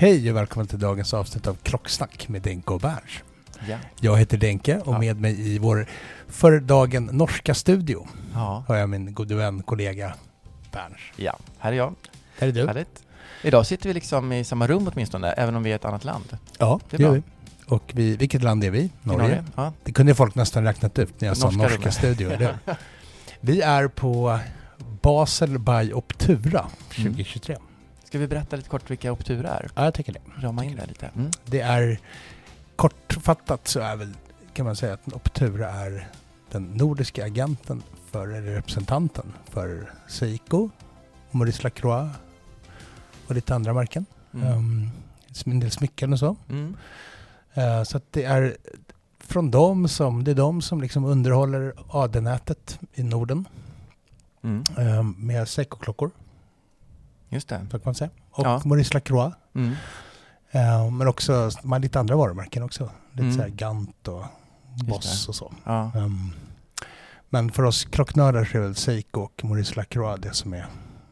Hej och välkommen till dagens avsnitt av Klocksnack med Denke och Berns. Ja. Jag heter Denke och Ja. med mig i vår för dagen norska studio Ja. har jag min gode vän, kollega Berns. ja, här är jag. Här är du. Härligt. Idag sitter vi liksom i samma rum åtminstone, även om vi är i ett annat land. Ja, Det det gör bra. vi. Och vi, vilket land är vi? I Norge. Ja. Det kunde folk nästan räknat ut när jag sa Norska norska rummet. studio, eller? Vi är på Basel by Optura 2023. Ska vi berätta lite kort vilka Optura är? Ja, jag tycker det. Rama in det lite. Mm. Det är kortfattat så är väl, kan man säga att Optura är den nordiska agenten för, eller representanten för Seiko, Maurice Lacroix och lite andra märken. Mm. Um, en del smycken och så. Mm. Eh, så att det är från dem som, det är de som liksom underhåller AD-nätet i Norden Mm. eh, med Seiko-klockor, Just det. så kan man säga. Och Ja. Maurice Lacroix. Mm. Eh, men också de har lite andra varumärken också. Lite Mm. så här Gant och Boss och så. Ja. Um, men för oss klocknördar så är väl Seiko och Maurice Lacroix det som är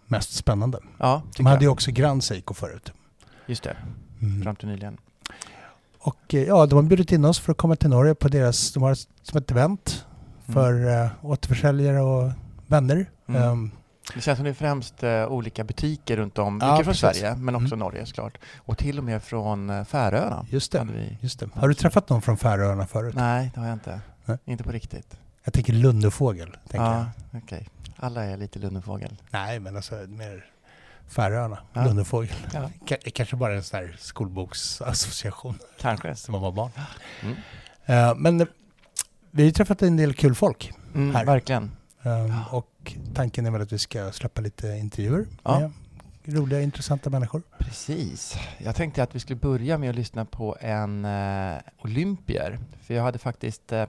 mest spännande. ja, De hade ju också Grand Seiko förut. Just det, Mm. fram till nyligen. Och eh, ja, de har bjudit in oss för att komma till Norge på deras, de har som ett event för eh, återförsäljare och vänner. Mm. Ehm, Det känns som det är främst eh, olika butiker runt om, Ja, mycket från precis. Sverige, men också Mm. Norge såklart. Och till och med från eh, Färöarna. just det. vi. Just det. Har du träffat någon från Färöarna förut? Nej, det har jag inte. Nej. Inte på riktigt. Jag tänker Lundefågel. Tänker jag. Ja, okej. Alla är lite lundefågel. Nej, men alltså mer Färöarna. Ja. Lundefågel. Ja. Ka- Kanske bara en sån här skolboksassociation Kanske. som man var barn. Mm. Eh, men vi har ju träffat en del kul folk. Mm, Här. verkligen. Ehm, Ja. Och tanken är väl att vi ska släppa lite intervjuer Ja. med roliga, intressanta människor. Precis. Jag tänkte att vi skulle börja med att lyssna på en eh, olympier. För jag hade faktiskt eh,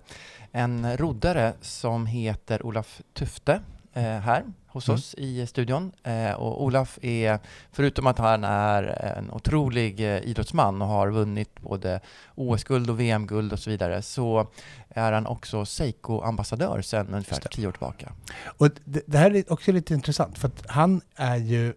en roddare som heter Olaf Tufte eh, här hos Mm. oss i studion. Eh, och Olaf är, förutom att han är en otrolig eh, idrottsman och har vunnit både OS-guld och VM-guld och så vidare, så är han också Seiko-ambassadör sedan ungefär tio år tillbaka. Och det, det här är också lite intressant för att han är ju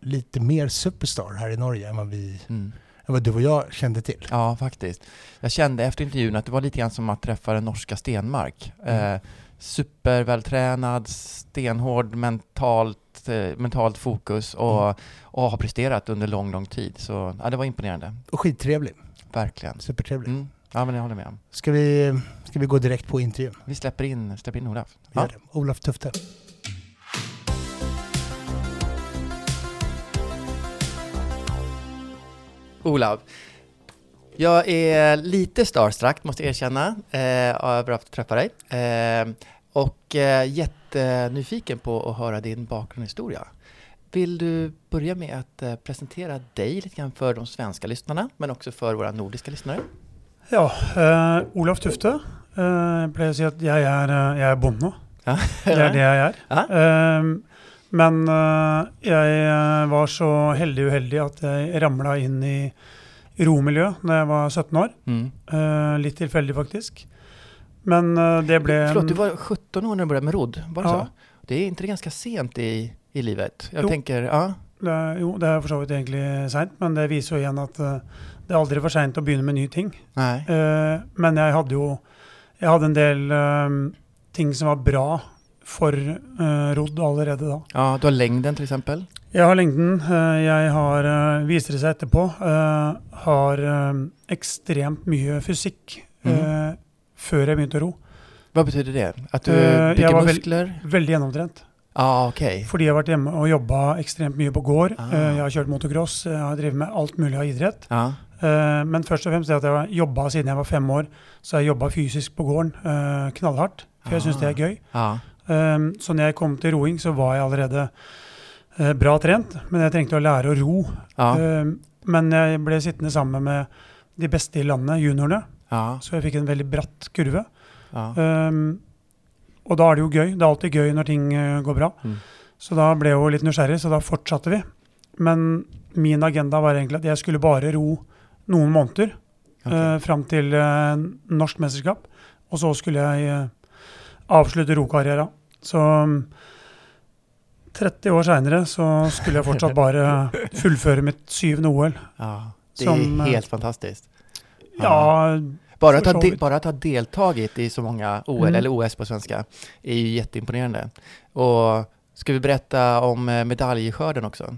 lite mer superstar här i Norge än vad, vi, Mm. än vad du och jag kände till. Ja, faktiskt. Jag kände efter intervjun att det var lite grann som att träffa den norska Stenmark. Mm. Eh, supervältränad, stenhård, mentalt, eh, mentalt fokus och, Mm. och har presterat under lång, lång tid. Så ja, det var imponerande. Och skittrevlig. Verkligen. Supertrevlig. Mm. Ja, men jag håller med. Ska, vi, ska vi gå direkt på intervjun? Vi släpper in, släpper in Olaf. Ja. Olof Tufte. Olaf, jag är lite starstruck måste jag erkänna eh, över att träffa dig. Eh, och eh, jättenyfiken på att höra din bakgrundshistoria. Vill du börja med att eh, presentera dig lite grann för de svenska lyssnarna, men också för våra nordiska lyssnare? Ja, eh, Olof Tufte. Jeg pleier å si at jeg er, jeg er bonde. Ja. Det er det jeg er. Ja. Eh, men eh, var så heldig uheldig at jeg ramla inn i romiljø da jeg var 17 år. Mm. Eh, litt tilfeldig, faktisk. Men eh, det ble Förlåt, du var 17 år när du började med rodd, var det Ja. så? Det är inte det ganska sent i, i livet? Jag Jo. tänker, ja. det Jo, det er for så vidt egentlig seint, men det viser jo igjen at eh, det er aldri for seint å begynne med nye ting. Nej. Men jeg hadde jo Jeg hadde en del eh, ting som var bra for uh, rodd allerede da. Ja, du har längden till exempel? Jeg har lengden. eh, jeg har, uh, viser det seg etterpå, eh, har eh, ekstremt mye fysikk Mhm. eh, før jeg begynte å ro. Vad betyder det? Att du Eh, bygger väl- muskler? Veldig gjennomtrent. Ja, okej. Fordi jeg har vært hjemme og jobba ekstremt mye på gård. Ah. Eh, jeg har kjørt motocross, jeg har drevet med alt mulig av idrett. Ja. Eh, men først og fremst det at jeg har jobba siden jeg var fem år, så har jeg jobba fysisk på gården eh, knallhardt. For jeg syns det er gøy. Så når jeg kom til roing, så var jeg allerede eh, bra trent, men jeg trengte å lære å ro. Ja. Um, men jeg ble sittende sammen med de beste i landet, juniorene, Ja. så jeg fikk en veldig bratt kurve. Ja. Um, og da er det jo gøy. Det er alltid gøy når ting eh, går bra. Mm. Så da ble jeg jo litt nysgjerrig, så da fortsatte vi. Men min agenda var egentlig at jeg skulle bare ro noen måneder Ok. eh, fram til eh, norsk mesterskap. Og så skulle jeg eh, avslutte rokarriera. Så mm, 30 år seinere så skulle jeg fortsatt bare fullføre mitt syvende OL. ja. Det Som, är eh, helt fantastiskt. Ja, Bara att, ha bara att ha deltagit i så många OL, Mm. eller OS på svenska, är ju jätteimponerande. Och ska vi berätta om eh, medaljskörden också?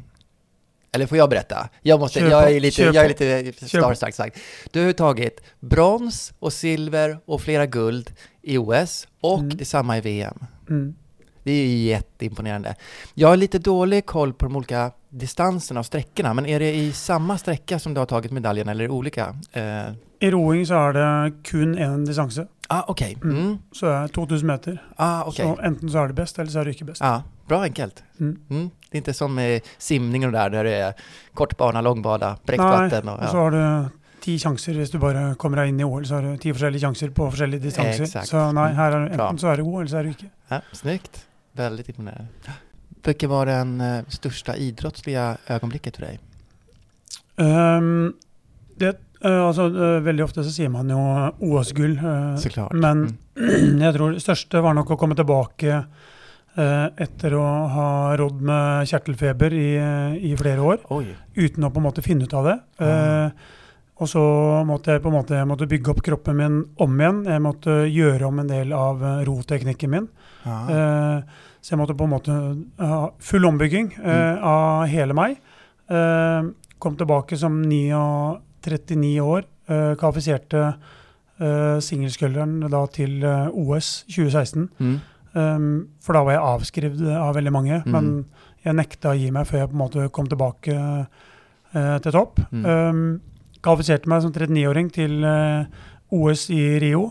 Eller får jag berätta? Jag, måste, Kör jag är lite, jag är på. starstruck sagt. Du har tagit brons och silver och flera guld i OS och Mm. detsamma i VM. mm. Det är ju jätteimponerande. Jag har lite dålig koll på de olika distanserna och sträckorna, men är det i samma sträcka som du har tagit medaljen eller är det olika? Eh, I roing så er det kun én distanse. ah, okej. Mm. Mm. Så det er 2000 meter. Ah, okej. Så enten så er det best, eller så er det ikke best. Ja, bra enkelt. Mm. Mm. Det är inte som med simning och det där, där det är kort bana, lång bana, bräckt vatten. Og, og så ja. har du ti sjanser hvis du bare kommer deg inn i OL. Så har du ti forskjellige sjanser på forskjellige distanser. Exakt. Så her er Bra. enten så er du god, eller så er du ikke. Ja, snyggt. Väldigt imponerande. Vilket var den eh, största idrottsliga ögonblicket för dig? Ehm, det, eh, altså, eh, veldig ofte så sier man jo OS-gull. eh, Såklart. Men Mm. jeg tror det største var nok å komme tilbake eh, etter å ha rådd med kjertelfeber i, i flere år, uten å på en måte finne ut av det. Eh, og så måtte jeg på en måte måtte bygge opp kroppen min om igjen. Jeg måtte gjøre om en del av eh, roteknikken min. Ja. Eh, så jeg måtte på en måte ha full ombygging eh, Mm. av hele meg. Eh, kom tilbake som 39 år. Kvalifiserte singelsculleren da til eh, OS 2016. Mm. Um, for da var jeg avskrevet av veldig mange. Mm. Men jeg nekta å gi meg før jeg på en måte kom tilbake eh, til topp. Um, kvalifiserte meg som 39-åring til eh, OS i Rio.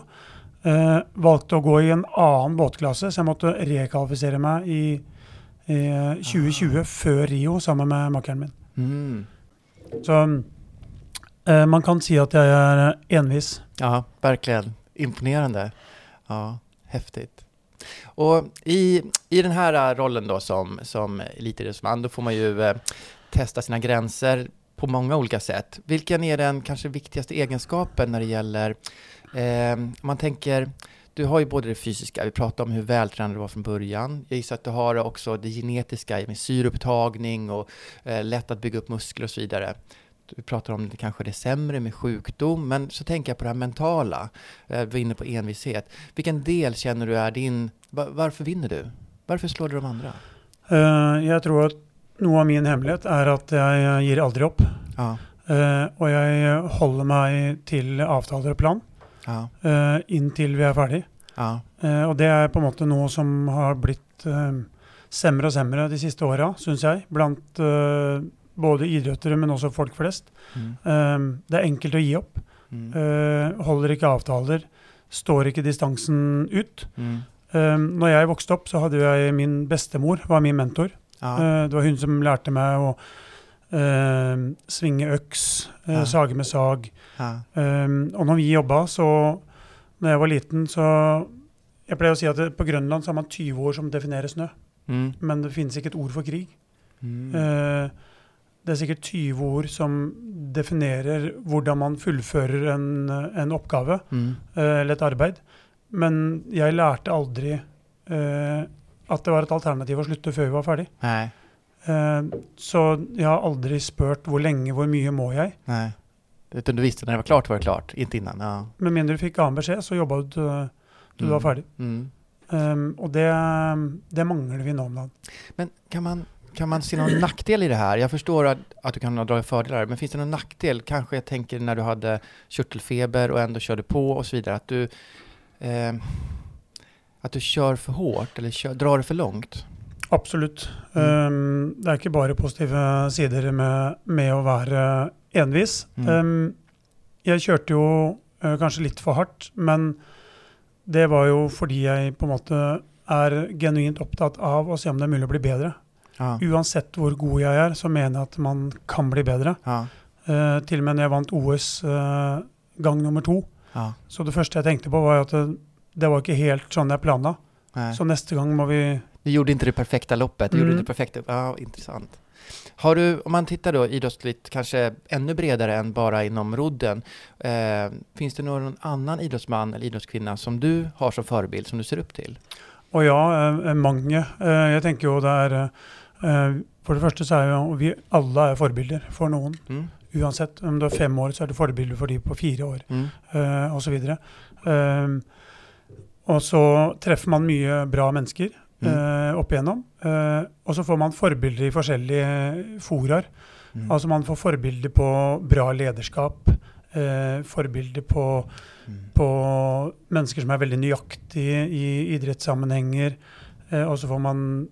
Eh, valgte å gå i en annen båtklasse, så jeg måtte rekvalifisere meg i, i eh, 2020 før Rio sammen med makkeren min. Mm. Så man kan si at jeg er eh, envis. Ja, verkligen. Imponerande. Ja, häftigt. Och i, i den här rollen då som, som elitidrottsman, då får man ju eh, testa sina gränser på många olika sätt. Vilken är den kanske viktigaste egenskapen när det gäller, eh, man tänker, du har ju både det fysiska, vi pratade om hur vältränad du var från början. Jag gissar att du har också det genetiska med syreupptagning och eh, lätt att bygga upp muskler och så vidare. Du pratar om det kanske det sämre med sjukdom, men så tänker jag på det här mentala. Eh, Vi var inne på envishet. Vilken del känner du är din... Varför vinner du? Varför slår du de andra? Eh, tror att noe av min hemmelighet er at jeg gir aldri opp. Ja, Eh, og jeg holder meg til avtaler og plan ja, uh, inntil vi er ferdig. ja. Eh, og det er på en måte noe som har blitt uh, semmere og semmere de siste åra, syns jeg. Blant både idrettere, men også folk flest. Mm. Det er enkelt å gi opp. Mm. Holder ikke avtaler. Står ikke distansen ut. Mm. Uh, når jeg vokste opp, så hadde jeg min bestemor, var min mentor. Ja, Eh, det var hun som lærte meg å eh, svinge øks, eh, Ja. sage med sag. ja, Um, og når vi jobba, så Når jeg var liten, så Jeg pleier å si at det, på Grønland så har man 20 ord som definerer snø, Mm. men det finnes ikke et ord for krig. Mm. Eh, det er sikkert 20 ord som definerer hvordan man fullfører en, en oppgave Mm. eller et arbeid. Men jeg lærte aldri at det var et alternativ å slutte før vi var ferdig. Nej, Eh, så jeg har aldri spurt hvor lenge, hvor mye må jeg. nej. Utan du visste när det var klart var det klart, inte innan. Ja. Med mindre du fikk annen beskjed, så jobba du til du var ferdig. Mm. Um, og det, det mangler vi nå om dagen. Men kan man, kan man se någon nackdel i det här? Jag förstår att, att du kan ha dragit fördelar, men finns det någon nackdel? Kanske jag tänker när du hade körtelfeber och ändå körde på och så vidare, att du, eh, att du kör för hårt eller kör, drar det för långt? Absolutt. Mm. Um, det er ikke bare positive sider med, med å være envis. Mm. Um, jeg kjørte jo eh, kanskje litt for hardt, men det var jo fordi jeg på en måte er genuint opptatt av å se om det er mulig å bli bedre. Ja. Uansett hvor god jeg er, så mener jeg at man kan bli bedre. Ja. Eh, til og med når jeg vant OS eh, gang nummer to, Ja. så det første jeg tenkte på var at det, det var ikke helt sånn jeg planla. Så neste gang må vi Du gjorde inte det perfekta loppet, du Mm. gjorde det perfekta. Ja, intressant. Har du, om man tittar då idrottsligt, kanske ännu bredare än bara inom rodden, eh, finns det någon annan idrottsman eller idrottskvinna som du har som förebild, som du ser upp till? Og ja, eh, mange. Eh, jeg tenker jo det er eh, For det første så er jo vi alle er forbilder for noen. Mm. Uansett om du er fem år, så er du forbilde for de på fire år, Mm. eh, osv. Um, og så treffer man mye bra mennesker Mm. eh, opp igjennom. Eh, og så får man forbilder i forskjellige foraer. Mm. Altså man får forbilder på bra lederskap. Eh, forbilder på, Mm. på mennesker som er veldig nøyaktige i idrettssammenhenger. Eh, og så får man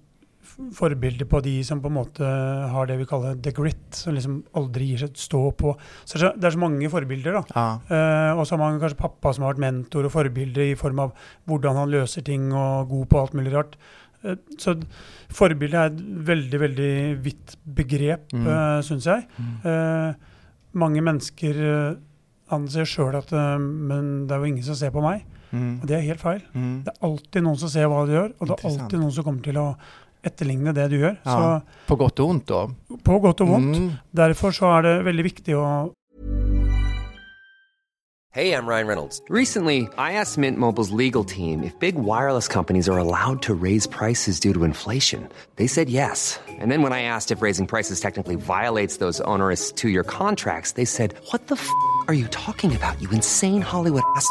forbilder på de som på en måte har det vi kaller the grit, som liksom aldri gir seg stå på. Så det er så, mange forbilder, da. Ja. Eh, og så har man kanskje pappa som har vært mentor og forbilde i form av hvordan han løser ting og god på alt mulig rart. Eh, så forbilde er et veldig, veldig vidt begrep, Mm. mm. syns jeg. Mm. Eh, mange mennesker eh, anser sjøl at eh, Men det er jo ingen som ser på meg. Mm. Og det er helt feil. Mm. Det er alltid noen som ser hva du gjør, og det er alltid noen som kommer til å etterligne det du gjør. Ja. På gott och ont då? På godt og vondt. Mm. Derfor så er det veldig viktig å Hey, I'm Ryan Reynolds. Recently, I asked Mint Mobile's legal team if big wireless companies are allowed to raise prices due to inflation. They said yes. And then when I asked if raising prices technically violates those onerous two year contracts, they said, What the f are you talking about, you insane Hollywood ass?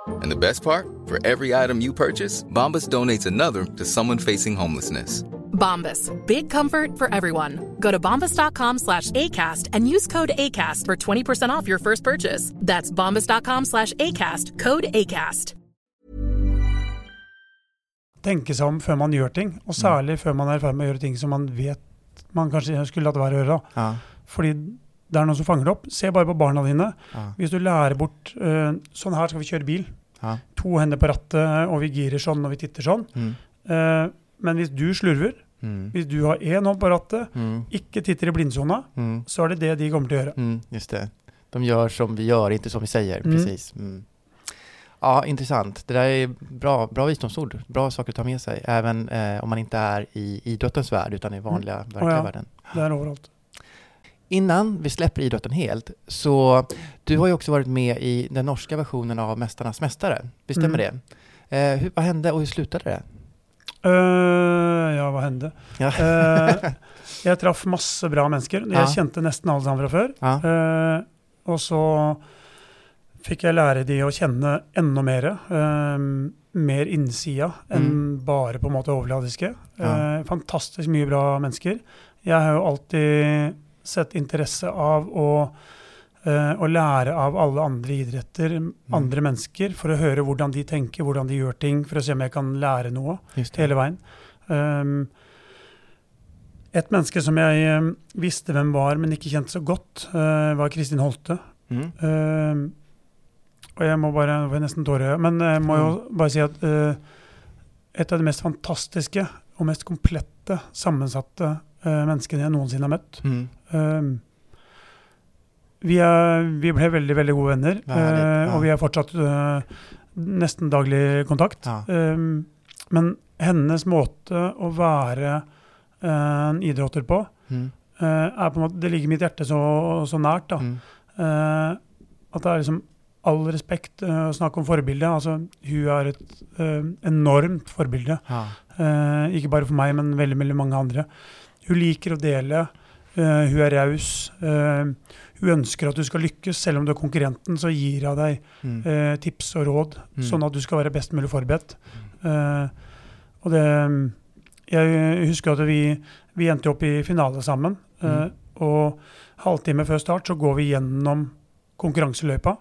And the best part? For every item you purchase, Bombas donates another to someone facing homelessness. Bombas. Big comfort for everyone. Go to bombas.com slash ACAST and use code ACAST for 20% off your first purchase. That's bombas.com slash ACAST. Code ACAST. tenke seg om før man gjør ting, og særlig før man er i ferd med å gjøre ting som man vet man kanskje skulle latt være å gjøre. Ja. Fordi det er noen som fanger det opp. Se bare på barna dine. Ja. Hvis du lærer bort eh, Sånn her skal vi kjøre bil. Ja. To hender på rattet, og vi girer sånn, og vi titter sånn. Mm. Eh, men hvis du slurver, Mm. hvis du har én hånd på rattet, Mm. ikke titter i blindsona, Mm. så er det det de kommer til å gjøre. Mm. Just det. De gör som vi gör, inte som vi säger. Mm. Precis. Mm. Ja, intressant. Det där är bra, bra visdomsord. Bra saker att ta med sig, även eh, om man inte är i idrottens värld, utan i vanliga, verkliga ja. världen. Det er overalt. Innan vi släpper idrotten helt, så du har ju också varit med i den norska versionen av Mästarnas Mästare. Visst stämmer Mm. det? Eh, hur, vad hände och hur slutade det? Eh, ja, hva hendte? Ja. Eh, jeg traff masse bra mennesker. Jeg Ja. kjente nesten alle sammen fra før. Ja. Eh, og så fikk jeg lære de å kjenne enda mer. mer innsida enn bare på en måte overfladiske. Ja. Eh, fantastisk mye bra mennesker. Jeg har jo alltid sett interesse av å eh, og lære av alle andre idretter, andre mennesker, for å høre hvordan de tenker, hvordan de gjør ting, for å se om jeg kan lære noe hele veien. Um, et menneske som jeg um, visste hvem var, men ikke kjente så godt, eh, var Kristin Holte. Mm. Um, og jeg må bare Nå får jeg nesten tårer men jeg må jo bare si at eh, et av de mest fantastiske og mest komplette, sammensatte eh, menneskene jeg noensinne har møtt. Mm. Um, vi, er, vi ble veldig, veldig gode venner, eh, ja. og vi har fortsatt eh, nesten daglig kontakt. Ja. Um, men hennes måte å være eh, en idretter på, Mm. eh, er på en måte, det ligger mitt hjerte så, så nært. da. Mm. Eh, at det er liksom all respekt eh, å snakke om forbilde. Altså, hun er et eh, enormt forbilde. Ja. Eh, ikke bare for meg, men veldig, veldig mange andre. Hun liker å dele. eh, hun er raus. eh, hun ønsker at du skal lykkes. Selv om du er konkurrenten, så gir hun deg Mm. eh, tips og råd, Mm. sånn at du skal være best mulig forberedt. Eh, og det Jeg husker at vi, vi endte opp i finale sammen. Mm. Og halvtime før start så går vi gjennom konkurranseløypa.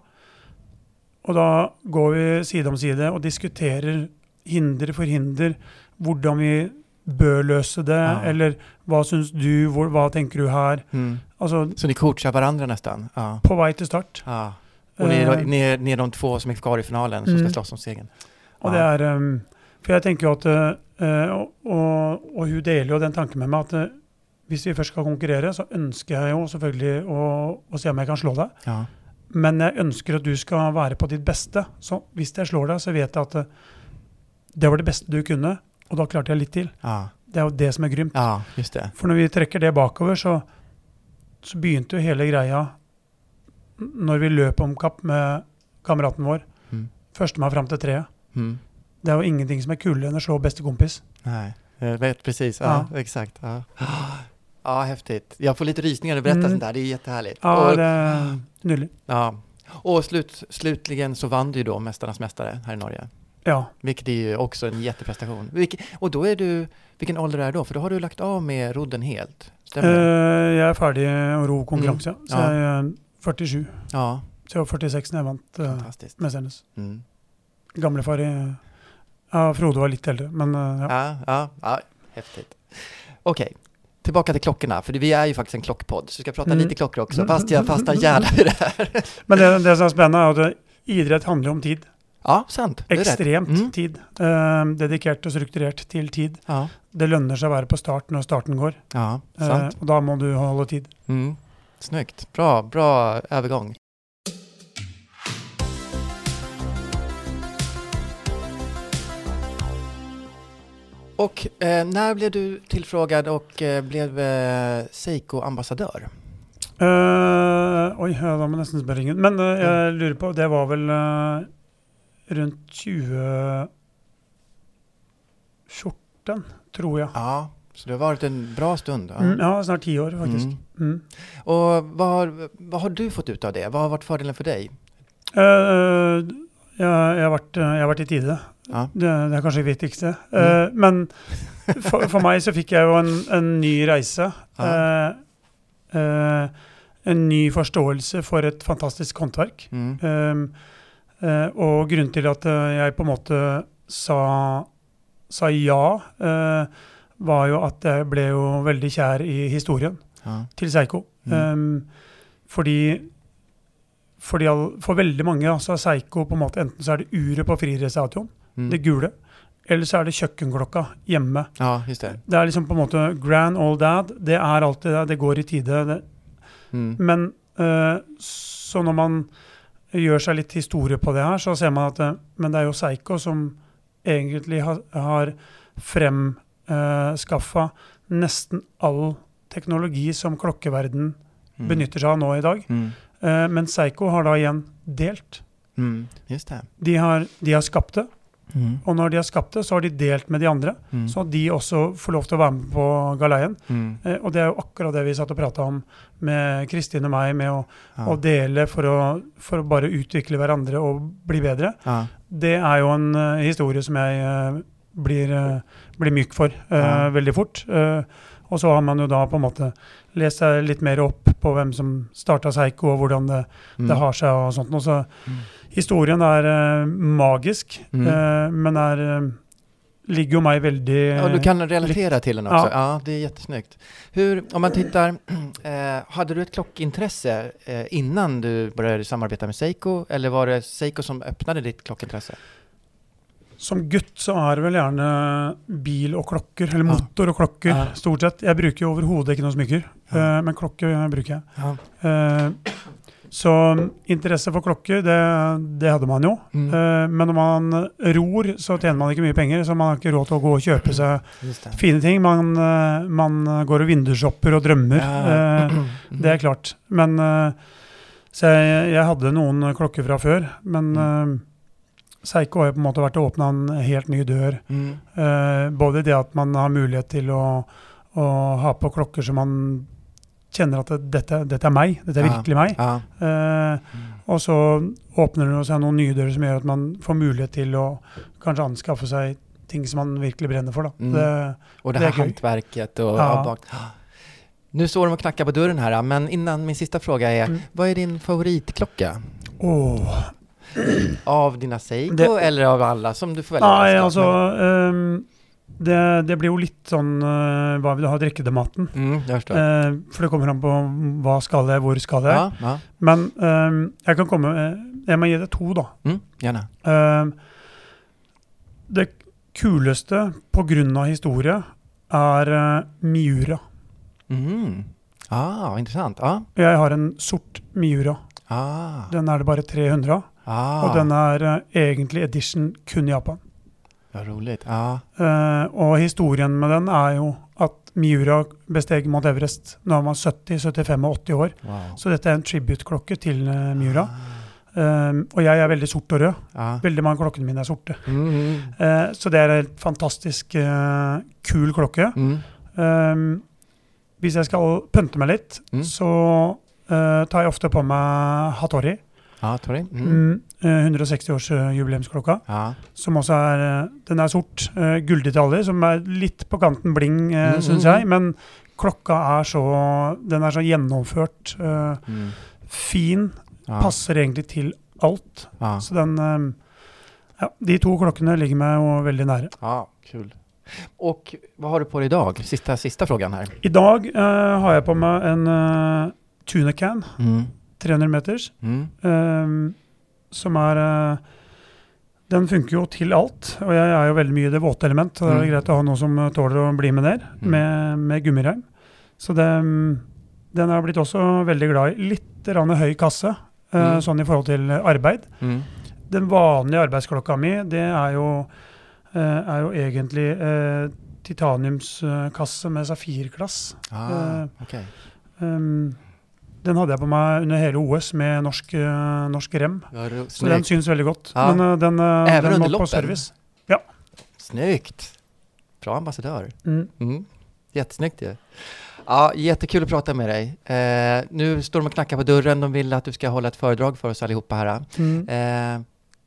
Og da går vi side om side og diskuterer hinder for hinder, hvordan vi bør løse det, Ja. eller hva syns du, hvor, hva tenker du her? Mm. Altså, Så ni coachar varandra nästan? Ja. på vei til start. ja. Och ni är, Eh, ni, är, ni är de två som är kvar i finalen som Mm. ska slåss om segern? Og det er um, For jeg tenker jo at uh, og, og hun deler jo den tanken med meg at uh, hvis vi først skal konkurrere, så ønsker jeg jo selvfølgelig å, å se om jeg kan slå deg. Ja. Men jeg ønsker at du skal være på ditt beste. Så hvis jeg slår deg, så vet jeg at uh, det var det beste du kunne, og da klarte jeg litt til. Ja. Det er jo det som er grymt. ja, just det. For når vi trekker det bakover, så, så begynte jo hele greia når vi løp om kapp med kameraten vår. Mm. Førstemann fram til treet. Mm. Det er jo ingenting som er kulere enn å slå bestekompis. Nej, jag vet precis. Ja, exakt. Ja. ja, häftigt. Jag får lite rysningar när du berättar Mm. sånt där. Det är jättehärligt. Ja, och, det er nydelig. ja. och slut, slutligen så vann du ju då Mästarnas Mästare här i Norge. Ja. Vilket är ju också en jätteprestation. Vilke, och då är du, vilken ålder är du då? För då har du lagt av med rodden helt. Stämmer Eh, det? jeg er ferdig å ro konkurranse, så Ja. jeg er 47. Ja, Så jeg var 46 når jeg vant uh, fantastiskt. Mesternes. Mm. Gamlefar i Ja, Frode var litt eldre, men eh, ja. Ja, ja, ja, häftigt. Okej, tillbaka till klockorna, för vi är ju faktiskt en klockpodd, så vi ska prata Mm. lite klockor också, fast jag fastnar gärna i det här. Men det, det som er spennende, er at idrett handler jo om tid. Ja, sant. Ekstremt Mm. tid. Eh, dedikert og strukturert til tid. Ja, Det lønner seg å være på start når starten går. ja Eh, sant. og da må du holde tid. Mm. Snyggt. Bra, bra övergång. Och eh, när blev du tillfrågad och eh, blev eh, Seiko-ambassadör? Eh, oi, ja, da må jeg nesten spørre ingen. Men eh, Mm. jeg lurer på, det var vel eh, rundt 2014, tror jeg. Ja, så det har varit en bra stund. Ja. Mm, ja, snart ti år, faktisk. Mm. Mm. Och vad har, vad har du fått ut av det? Vad har varit fördelen för dig? Eh, jeg, jeg, har eh, jeg har vært i tide. Ja. Det, det er kanskje det viktigste. Mm. Eh, men for, for meg så fikk jeg jo en, en ny reise. Ja. Eh, eh, en ny forståelse for et fantastisk håndverk. Mm. Um, eh, og grunnen til at eh, jeg på en måte sa, sa ja, eh, var jo at jeg ble jo veldig kjær i historien Ja. til Seigo. Mm. Um, fordi fordi all, For veldig mange så er Seigo på en måte enten så er det uret på friidrettsstadion, Mm. det gule, eller så er det kjøkkenklokka hjemme. ja, just det. Det er liksom på en måte grand old dad. Det er alltid det. Det går i tide. Mm. men eh, så når man gjør seg litt historie på det her, så ser man at eh, Men det er jo Seigo som egentlig har, har fremskaffa nesten all teknologi som klokkeverden Mm. benytter seg av nå i dag. Mm. Eh, men Seigo har da igjen delt. Mm. Just det. De har, de har skapt det, Mm. og når de har skapt det, så har de delt med de andre. Mm. Så de også får lov til å være med på galeien. Mm. Eh, og det er jo akkurat det vi satt og prata om med Kristin og meg, med å, Ja. å dele for å, for å bare utvikle hverandre og bli bedre. Ja. Det er jo en eh, historie som jeg eh, blir, eh, blir myk for Ja. veldig fort. Og så har man jo da på en måte lest seg litt mer opp på hvem som starta Seigo, og hvordan det, Mm. det har seg og sånt. Og så historien er eh, magisk, Mm. eh, men er eh, ligger jo meg veldig Ja, du kan relatera till den också. Ja. Ja. det är jättesnyggt. Hur, om man tittar, hade du ett klockintresse innan du började samarbeta med Seiko? Eller var det Seiko som öppnade ditt klockintresse? Som gutt så er det vel gjerne bil og klokker, eller motor og klokker, Ja. stort sett. Jeg bruker jo overhodet ikke noen smykker, Ja. eh, men klokke bruker jeg. Ja. Eh, så interesse for klokker, det, det hadde man jo. Mm. Eh, men når man ror, så tjener man ikke mye penger, så man har ikke råd til å gå og kjøpe seg Just det. fine ting. Man, man går og vindusshopper og drømmer. Ja. Eh, det er klart. Men Så jeg, jeg hadde noen klokker fra før, men Mm. Seiko har på en måte vært å åpne en helt ny dør. Mm. Både det at man har mulighet til å, å ha på klokker som man kjenner at det, dette, dette er meg, dette er Ja. virkelig meg. Ja. Eh, og så åpner det seg noen nye dører som gjør at man får mulighet til å kanskje anskaffe seg ting som man virkelig brenner for. Da. Mm. Det, Och det Det här hantverket och Ja. bak. Nu står de och knackar på dörren här, men innan min sista fråga är, Mm. vad är din favoritklocka? åh. Av dina Seiko Det- eller av alla som du får välja? Nei, bäst av? Det, det blir jo litt sånn eh, hva vil du ha drikkematen. Men- Mm. Eh, for det kommer an på hva skal jeg, hvor skal jeg. ja, ja. Men ehm, jeg kan komme eh, Jeg må gi det to, da. Mm, gärna. Ehm, det kuleste på grunn av historie er eh, Miura. Mm. Ah, intressant. Ja. Jeg har en sort Miura. Ah. Den er det bare 300 av. ah. Og den er eh, egentlig edition kun i Japan. Vad roligt. Ja. Eh, og historien med den er jo at Miura besteg Mount Everest når han var 70, 75 og 80 år. Wow. Så dette er en tribute-klokke til eh, Miura. Eh, og jeg er veldig sort og rød. Ja. Veldig mange av klokkene mine er sorte. Mm. Eh, så det er en fantastisk kul klokke. Mm. Eh, hvis jeg skal pønte meg litt, Mm. så tar jeg ofte på meg Hattori. Ja, Tori. Mm. Mm. eh, 160-årsjubileumsklokka. Ja. Som også er eh, Den er sort. Gulldetaljer, som er litt på kanten bling, Mm, syns mm, jeg. Men klokka er så Den er så gjennomført. eh, Mm. fin. Ja. Passer egentlig til alt. Ja. Så den eh, Ja, de to klokkene ligger meg jo veldig nære. ja, kul. Och vad har du på dig idag? Sista, sista frågan här. I dag eh, har jeg på meg en uh, Tunecan, Mm. 300 meters, Mm. eh, som er eh, Den funker jo til alt, og jeg er jo veldig mye i det våte element. Så det er Mm. greit å ha noe som tåler å bli med ned, Mm. med, med gummireim. Så det, mm, den jeg blitt også veldig glad i. Litt rann høy kasse, Mm. sånn i forhold til arbeid. Mm. Den vanlige arbeidsklokka mi, det er jo, eh, er jo egentlig titaniumskasse med safirglass. Ah, okej. Um, den hadde jeg på meg under hele OS med norsk, eh, norsk rem. Ja, Så den syns veldig godt. Ja. Men eh, den, eh, Även den under må på loppen? service. Snyggt! Bra ambassadör. Mm. Mm. Jättesnyggt ju. Ja, jättekul att prata med dig. Eh, nu står de och knackar på dörren. De vill att du ska hålla ett föredrag för oss allihopa här. Mm. Eh,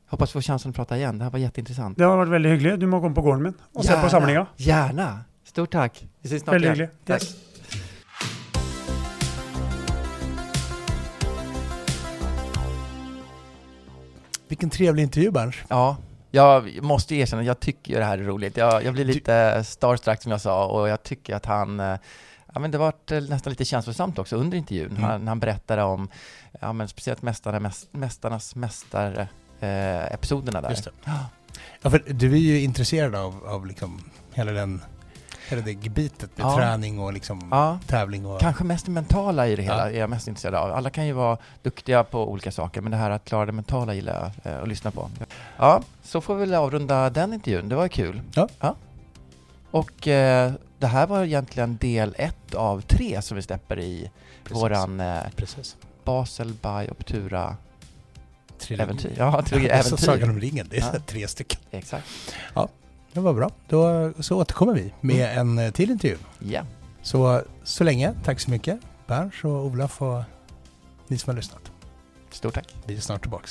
hoppas få chansen att prata igen. Det här var jätteintressant. Det har vært veldig hyggelig. Du må komme på gården min og se på samlinga. Gärna! Stort tack! Vi ses snart Veldig igen. hyggelig. Tack. Yes. Vilken trevlig intervju Berns. Ja, jag måste erkänna, jag tycker det här är roligt. Jag, jag blir lite starstruck som jag sa och jag tycker att han eh, Ja, men det var nästan lite känslosamt också under intervjun, Mm. han, när han berättade om ja, men speciellt mästarna, mäst, Mästarnas mästare eh, episoderna där. Just det. Ja, för du är ju intresserad av, av liksom hela, den, hela det gebitet med Ja. träning och liksom Ja, tävling och... kanske mest det mentala i det hela Ja. är jag mest intresserad av. Alla kan ju vara duktiga på olika saker, men det här att klara det mentala gillar jag eh, att lyssna på. Ja, så får vi väl avrunda den intervjun. Det var kul. Ja. Och eh, det här var egentligen del ett av tre som vi släpper i Precis. våran eh, Precis. Basel by Optura Trilogi. äventyr. Ja, trilogi äventyr. Sagan om ringen, det är Ja. tre stycken. Exakt. Det var bra. Då så återkommer vi med en eh, till intervju. Ja. Så, så länge, tack så mycket Berns och Olaf och ni som har lyssnat. Stort tack. Vi är snart tillbaka.